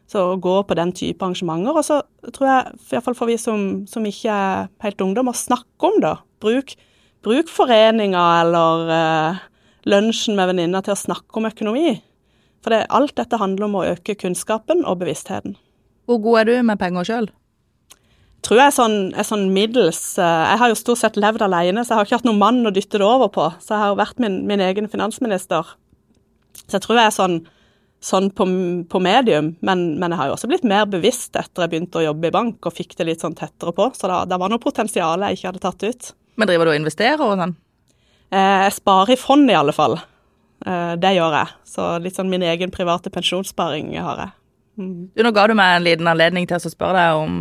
Så å gå på den type arrangementer. Og så tror jeg, iallfall for vi som, som, ikke er helt ungdom, å snakke om det. Bruk, bruk foreninger eller eh, lunsjen med venninner til å snakke om økonomi. For det, alt dette handler om å øke kunnskapen og bevisstheten. Hvor god er du med penger sjøl? Tror jeg er sånn, er sånn middels eh, Jeg har jo stort sett levd alene, så jeg har ikke hatt noen mann å dytte det over på. Så jeg har jo vært min, min egen finansminister. Så jeg tror jeg er sånn, sånn på, på medium, men, men, jeg har jo også blitt mer bevisst etter jeg begynte å jobbe i bank og fikk det litt sånn tettere på. Så da, det var noe potensial jeg ikke hadde tatt ut. Men driver du og investerer og sånn? Eh, jeg sparer i fond, i alle fall. Eh, det gjør jeg. Så litt sånn min egen private pensjonssparing har jeg. Mm. Du, nå ga du meg en liten anledning til å spørre deg om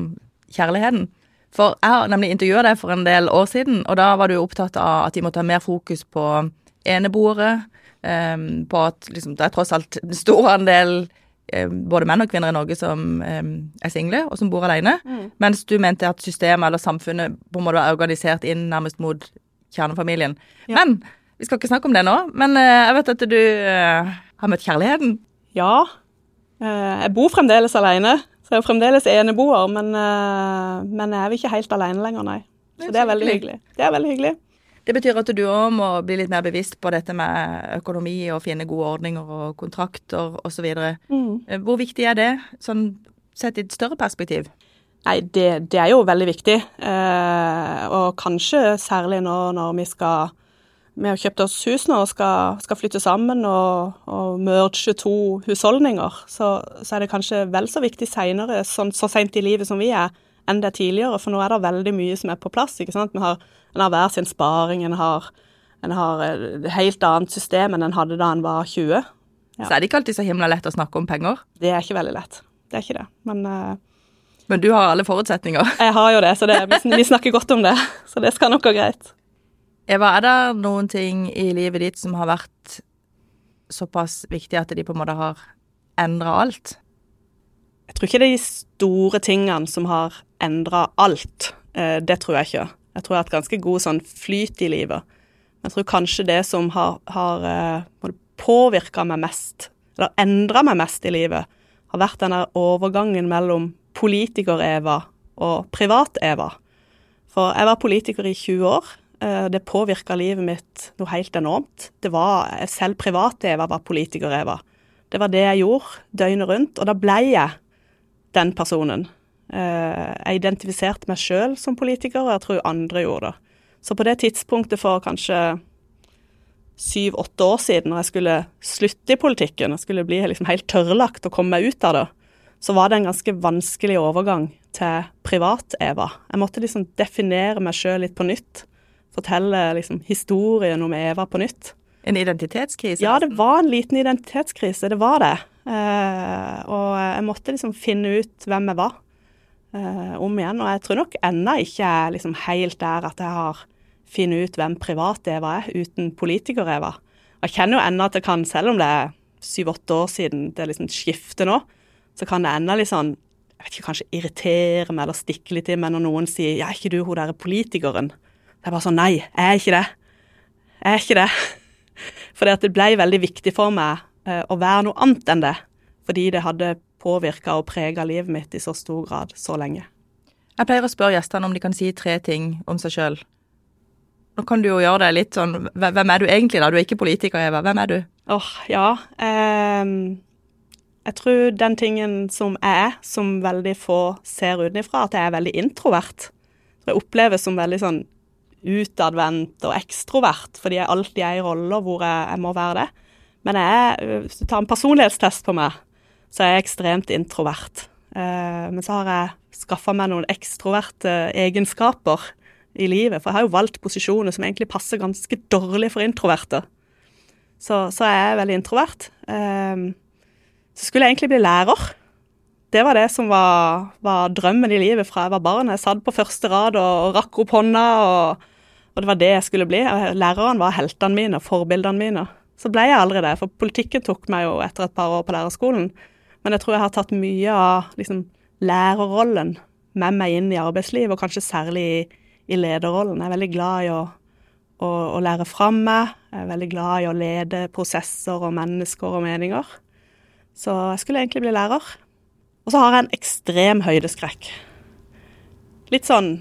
kjærligheten. For jeg har nemlig intervjua deg for en del år siden, og da var du opptatt av at de måtte ha mer fokus på eneboere. Um, på at liksom, det er tross alt en stor andel um, både menn og kvinner i Norge som um, er single, og som bor alene. Mm. Mens du mente at systemet eller samfunnet på en måte var organisert inn nærmest mot kjernefamilien. Ja. Men vi skal ikke snakke om det nå. Men uh, jeg vet at du uh, har møtt kjærligheten. Ja. Jeg bor fremdeles alene. Så jeg er fremdeles eneboer, men, uh, men jeg er ikke helt alene lenger, nei. Så det er veldig hyggelig. Det er veldig hyggelig. Det betyr at du òg må bli litt mer bevisst på dette med økonomi og finne gode ordninger og kontrakter osv. Mm. Eh, hvor viktig er det, sånn sett i et større perspektiv? Nei, det, det er jo veldig viktig. Eh, og kanskje særlig nå når vi skal vi har kjøpt oss hus nå og skal, skal flytte sammen og, og merge to husholdninger, så, så, er det kanskje vel så viktig seinere, sånn, så seint i livet som vi er, enn det er tidligere. For nå er det veldig mye som er på plass. ikke sant? Har, en har hver sin sparing, en har, en har et helt annet system enn en hadde da en var 20. Ja. Så er det ikke alltid så himla lett å snakke om penger? Det er ikke veldig lett. Det er ikke det. Men uh, Men du har alle forutsetninger? Jeg har jo det, så det, vi, vi snakker godt om det. Så det skal nok gå greit. Eva, er det noen ting i livet ditt som har vært såpass viktig at de på en måte har endra alt? Jeg tror ikke det er de store tingene som har endra alt. Eh, det tror jeg ikke. Jeg tror jeg har hatt ganske god sånn flyt i livet. Jeg tror kanskje det som har, har eh, påvirka meg mest, eller endra meg mest i livet, har vært denne overgangen mellom politiker-Eva og privat-Eva. For jeg var politiker i 20 år. Eh, det påvirka livet mitt noe helt enormt. Det var selv privat-Eva var politiker-Eva. Det var det jeg gjorde døgnet rundt, og da ble jeg den personen. Eh, jeg identifiserte meg sjøl som politiker, og jeg tror andre gjorde det. Så på det tidspunktet for kanskje syv-åtte år siden, når jeg skulle slutte i politikken, og skulle bli liksom helt tørrlagt og komme meg ut av det, så var det en ganske vanskelig overgang til privat-Eva. Jeg måtte liksom definere meg sjøl litt på nytt fortelle liksom, historien om Eva på nytt. En identitetskrise? Ja, det var en liten identitetskrise. Det var det. Eh, og jeg måtte liksom finne ut hvem jeg var eh, om igjen. Og jeg tror nok ennå ikke jeg er liksom helt der at jeg har funnet ut hvem privat-Eva er, uten politiker-Eva. Jeg kjenner jo ennå at jeg kan, selv om det er syv-åtte år siden det liksom skifter nå, så kan det ennå litt sånn jeg vet ikke, kanskje irritere meg eller stikke litt i meg når noen sier 'ja, er ikke du hun derre politikeren'? Det er bare sånn Nei, jeg er ikke det. Jeg er ikke det. [laughs] Fordi at det ble veldig viktig for meg eh, å være noe annet enn det. Fordi det hadde påvirka og prega livet mitt i så stor grad så lenge. Jeg pleier å spørre gjestene om de kan si tre ting om seg sjøl. Nå kan du jo gjøre det litt sånn Hvem er du egentlig, da? Du er ikke politiker, Eva. Hvem er du? Åh, oh, ja. Eh, jeg tror den tingen som jeg er, som veldig få ser utenfra, at jeg er veldig introvert. Jeg oppleves som veldig sånn utadvendt og ekstrovert, fordi jeg alltid er i roller hvor jeg, jeg, må være det. Men jeg, hvis du tar en personlighetstest på meg, så er jeg ekstremt introvert. Eh, men så har jeg skaffa meg noen ekstroverte egenskaper i livet. For jeg har jo valgt posisjoner som egentlig passer ganske dårlig for introverte. Så, så jeg veldig introvert. Eh, så skulle jeg egentlig bli lærer. Det var det som var, var, drømmen i livet fra jeg var barn. Jeg satt på første rad og, og rakk opp hånda. og og det var det jeg skulle bli. Læreren var heltene mine, forbildene mine. Så ble jeg aldri det, for politikken tok meg jo etter et par år på lærerskolen. Men jeg tror jeg har tatt mye av liksom, lærerrollen med meg inn i arbeidslivet, og kanskje særlig i, i lederrollen. Jeg er veldig glad i å, å, å lære fram meg. Jeg er veldig glad i å lede prosesser og mennesker og meninger. Så jeg skulle egentlig bli lærer. Og så har jeg en ekstrem høydeskrekk. Litt sånn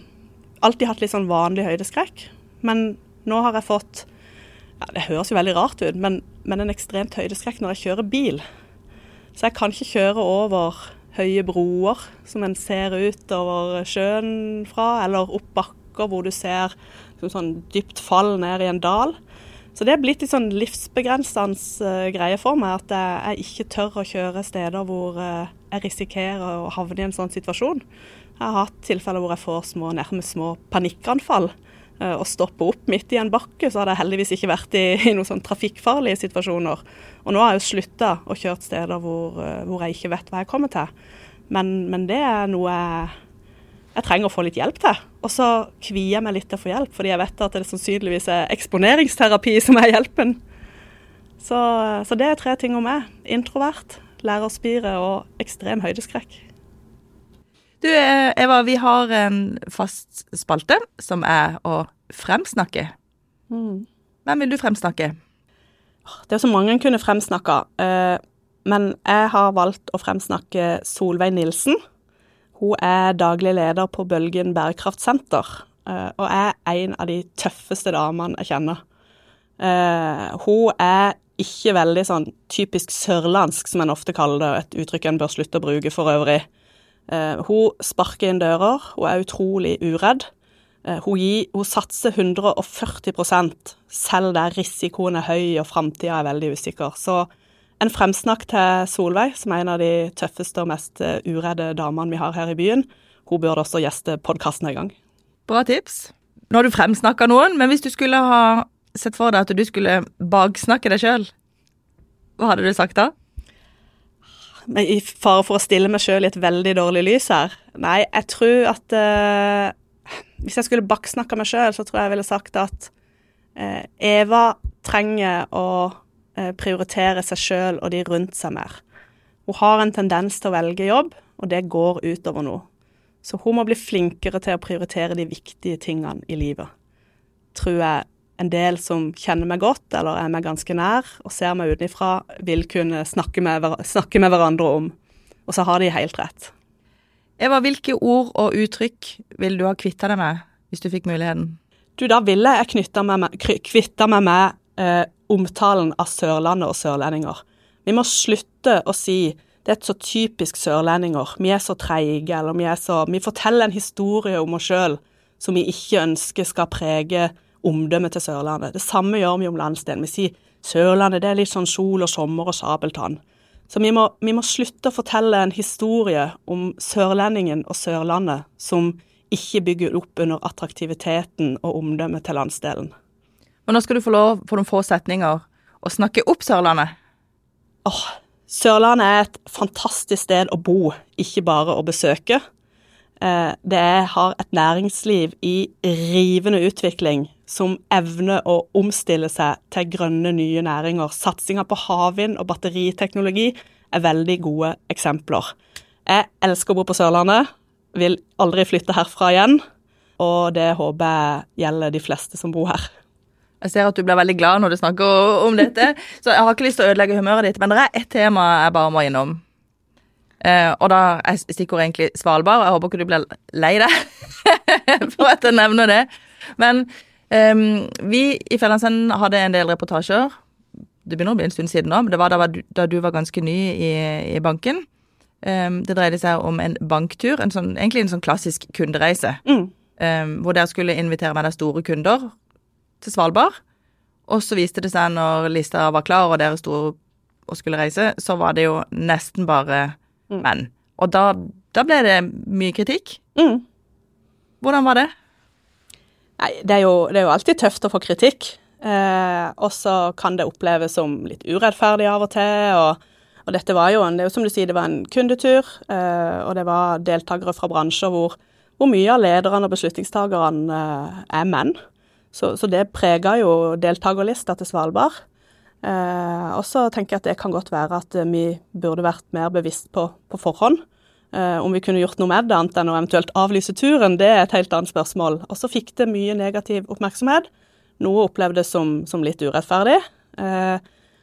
Alltid hatt litt sånn vanlig høydeskrekk. Men nå har jeg fått ja, Det høres jo veldig rart ut, men, men en ekstremt høydeskrekk når jeg kjører bil. Så jeg kan ikke kjøre over høye broer som en ser ut over sjøen fra, eller opp bakker hvor du ser sånn dypt fall ned i en dal. Så det er blitt en sånn livsbegrensende uh, greie for meg at jeg, ikke tør å kjøre steder hvor uh, jeg risikerer å havne i en sånn situasjon. Jeg har hatt tilfeller hvor jeg får små, nærmest små panikkanfall. Og stoppe opp midt i en bakke, så hadde jeg heldigvis ikke vært i, i noen sånn trafikkfarlige situasjoner. Og nå har jeg jo slutta å kjøre steder hvor, hvor, jeg ikke vet hva jeg kommer til. Men, men det er noe jeg jeg trenger å få litt hjelp til. Og så kvier jeg meg litt til å få hjelp, fordi jeg vet at det sannsynligvis er eksponeringsterapi som er hjelpen. Så, så det er tre ting om meg. Introvert, lærerspire og ekstrem høydeskrekk. Du eh, Eva, vi har en fast spalte som er å fremsnakke. Mm. Hvem vil du fremsnakke? Det er så mange en kunne fremsnakka. Eh, men jeg har valgt å fremsnakke Solveig Nilsen hun er daglig leder på Bølgen bærekraftsenter, eh, og er en av de tøffeste damene jeg kjenner. Hun er ikke veldig sånn typisk sørlandsk, som en ofte kaller det, et uttrykk en bør slutte å bruke for øvrig. Eh, hun sparker inn dører, hun er utrolig uredd. Hun, gir, hun satser 140 selv der risikoen er høy og framtida er veldig usikker. Så en fremsnakk til Solveig, som er en av de tøffeste og mest eh, uredde damene vi har her i byen. Hun burde også gjeste podkasten en gang. Bra tips. Nå har du fremsnakka noen, men hvis du skulle ha sett for deg at du skulle baksnakke deg sjøl, hva hadde du sagt da? I fare for å stille meg sjøl i et veldig dårlig lys her. Nei, jeg tror at eh, Hvis jeg skulle baksnakka meg sjøl, så tror jeg jeg ville sagt at eh, Eva trenger å Eh, prioritere seg sjøl og de rundt seg mer. Hun har en tendens til å velge jobb, og det går utover noe. Så hun må bli flinkere til å prioritere de viktige tingene i livet. Tror jeg en del som kjenner meg godt, eller er meg ganske nær, og ser meg utenfra, vil kunne snakke med, snakke med hverandre om. Og så har de helt rett. Eva, hvilke ord og uttrykk vil du ha kvitta deg med, hvis du fikk muligheten? Du, da ville jeg kvitta meg med eh, omtalen av Sørlandet og sørlendinger. Vi må slutte å si det er så typisk sørlendinger, vi er så treige, eller vi er så Vi forteller en historie om oss sjøl som vi ikke ønsker skal prege omdømmet til Sørlandet. Det samme gjør vi om landsdelen. Vi sier Sørlandet det er litt sånn sol og sommer og sabeltann. Så vi må, vi må slutte å fortelle en historie om sørlendingen og Sørlandet som ikke bygger opp under attraktiviteten og omdømmet til landsdelen. Men nå skal du få lov på noen få setninger å snakke opp Sørlandet. Åh, Sørlandet er et fantastisk sted å bo, ikke bare å besøke. Eh, det har et næringsliv i rivende utvikling som evner å omstille seg til grønne, nye næringer. Satsinga på havvind og batteriteknologi er veldig gode eksempler. Jeg elsker å bo på Sørlandet, vil aldri flytte herfra igjen. Og det håper jeg gjelder de fleste som bor her. Jeg ser at du blir veldig glad når du snakker om dette, så jeg har ikke lyst til å ødelegge humøret ditt, men det er ett tema jeg bare må innom. Uh, og da er stikkordet egentlig Svalbard, jeg håper ikke du blir lei deg [laughs] for at jeg nevner det. Men eh, vi i Fjellandsenden hadde en del reportasjer. Det begynner å bli en stund siden nå, men det var da, da du var ganske ny i, i banken. Um, det dreide seg om en banktur, en sånn, egentlig en sånn klassisk kundereise. Mm. Um, hvor dere skulle invitere med deg store kunder til Svalbard. Og så viste det seg når lista var klar, og dere sto og skulle reise, så var det jo nesten bare mm. menn. Og da, da, ble det mye kritikk. Mm. Hvordan var det? Nei, det er, jo, det er jo alltid tøft å få kritikk. Eh, og så kan det oppleves som litt urettferdig av og til. og og dette var jo en, det er jo som du sier, det var en kundetur, eh, og det var deltakere fra bransjer hvor, hvor mye av lederne og beslutningstakerne eh, er menn. Så, så det prega jo deltakerlista til Svalbard. Eh, og så tenker jeg at det kan godt være at eh, vi burde vært mer bevisst på, på forhånd. Eh, om vi kunne gjort noe med det, annet enn å eventuelt avlyse turen, det er et helt annet spørsmål. Og så fikk det mye negativ oppmerksomhet. Noe opplevdes som, som litt urettferdig. Eh,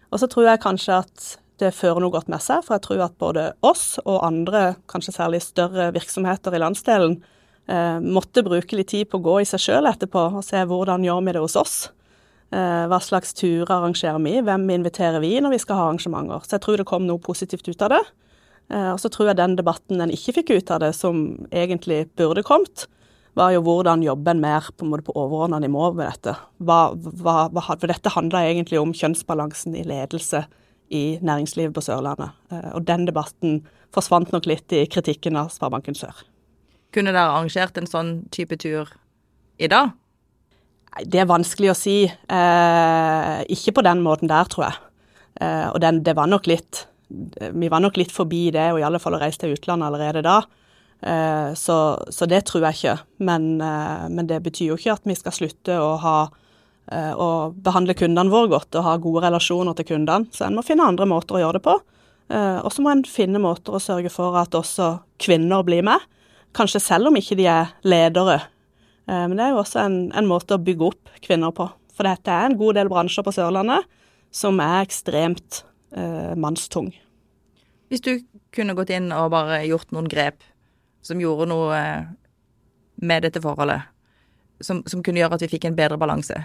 og så tror jeg kanskje at det fører noe godt med seg, for jeg tror at både oss og andre, kanskje særlig større virksomheter i landsdelen, eh, måtte bruke litt tid på å gå i seg sjøl etterpå og se hvordan gjør vi det hos oss. Eh, hva slags turer arrangerer vi? Hvem inviterer vi når vi skal ha arrangementer? Så jeg tror det kom noe positivt ut av det. Eh, og så tror jeg den debatten en ikke fikk ut av det, som egentlig burde kommet, var jo hvordan jobber en mer på, på overordna nivå med dette. Hva, hva, hva, for dette handla egentlig om kjønnsbalansen i ledelse i næringslivet på Sørlandet. Eh, og den debatten forsvant nok litt i kritikken av Sparebanken Sør. Kunne dere arrangert en sånn type tur i dag? Det er vanskelig å si. Eh, ikke på den måten der, tror jeg. Eh, og den, det var nok litt Vi var nok litt forbi det, og i alle fall å reise til utlandet allerede da. Eh, så, så, det tror jeg ikke. Men, eh, men, det betyr jo ikke at vi skal slutte å ha eh, å behandle kundene våre godt og ha gode relasjoner til kundene. Så en må finne andre måter å gjøre det på. Og så må en finne måter å sørge for at også kvinner blir med. Kanskje selv om ikke de er ledere. Men det er jo også en, en måte å bygge opp kvinner på. For dette er en god del bransjer på Sørlandet som er ekstremt eh, mannstung. Hvis du kunne gått inn og bare gjort noen grep som gjorde noe eh, med dette forholdet, som, som kunne gjøre at vi fikk en bedre balanse,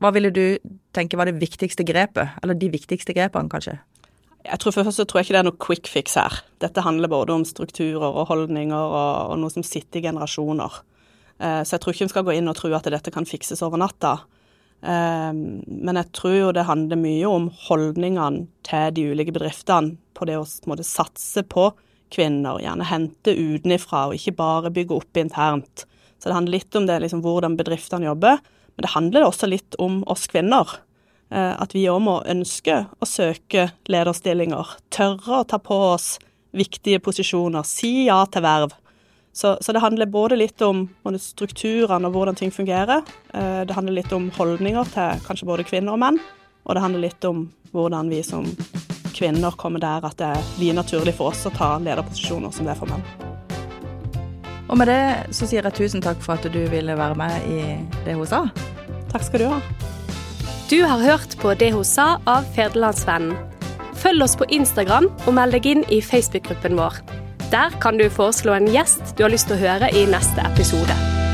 hva ville du tenke var det viktigste grepet? Eller de viktigste grepene, kanskje? Jeg tror Først så tror jeg ikke det er noe quick fix her. Dette handler både om strukturer og holdninger og, og noe som sitter i generasjoner. Eh, så jeg tror ikke vi skal gå inn og tro at dette kan fikses over natta. Ehm, men jeg tror jo det handler mye om holdningene til de ulike bedriftene på det å måte, satse på kvinner, gjerne hente utenifra og ikke bare bygge opp internt. Så det handler litt om det, liksom, hvordan bedriftene jobber, men det handler også litt om oss kvinner. Eh, at vi òg må ønske å søke lederstillinger, tørre å ta på oss viktige posisjoner, si ja til verv. Så, så, det handler både litt om strukturene og hvordan ting fungerer. Eh, det handler litt om holdninger til kanskje både kvinner og menn. Og det handler litt om hvordan vi som kvinner kommer der at det blir naturlig for oss å ta lederposisjoner som det er for menn. Og med det så sier jeg tusen takk for at du ville være med i Det hun sa. Takk skal du ha. Du har hørt på Det hun sa av Ferdelandsvennen. Følg oss på Instagram og meld deg inn i Facebook-gruppen vår. Der kan du foreslå en gjest du har lyst til å høre i neste episode.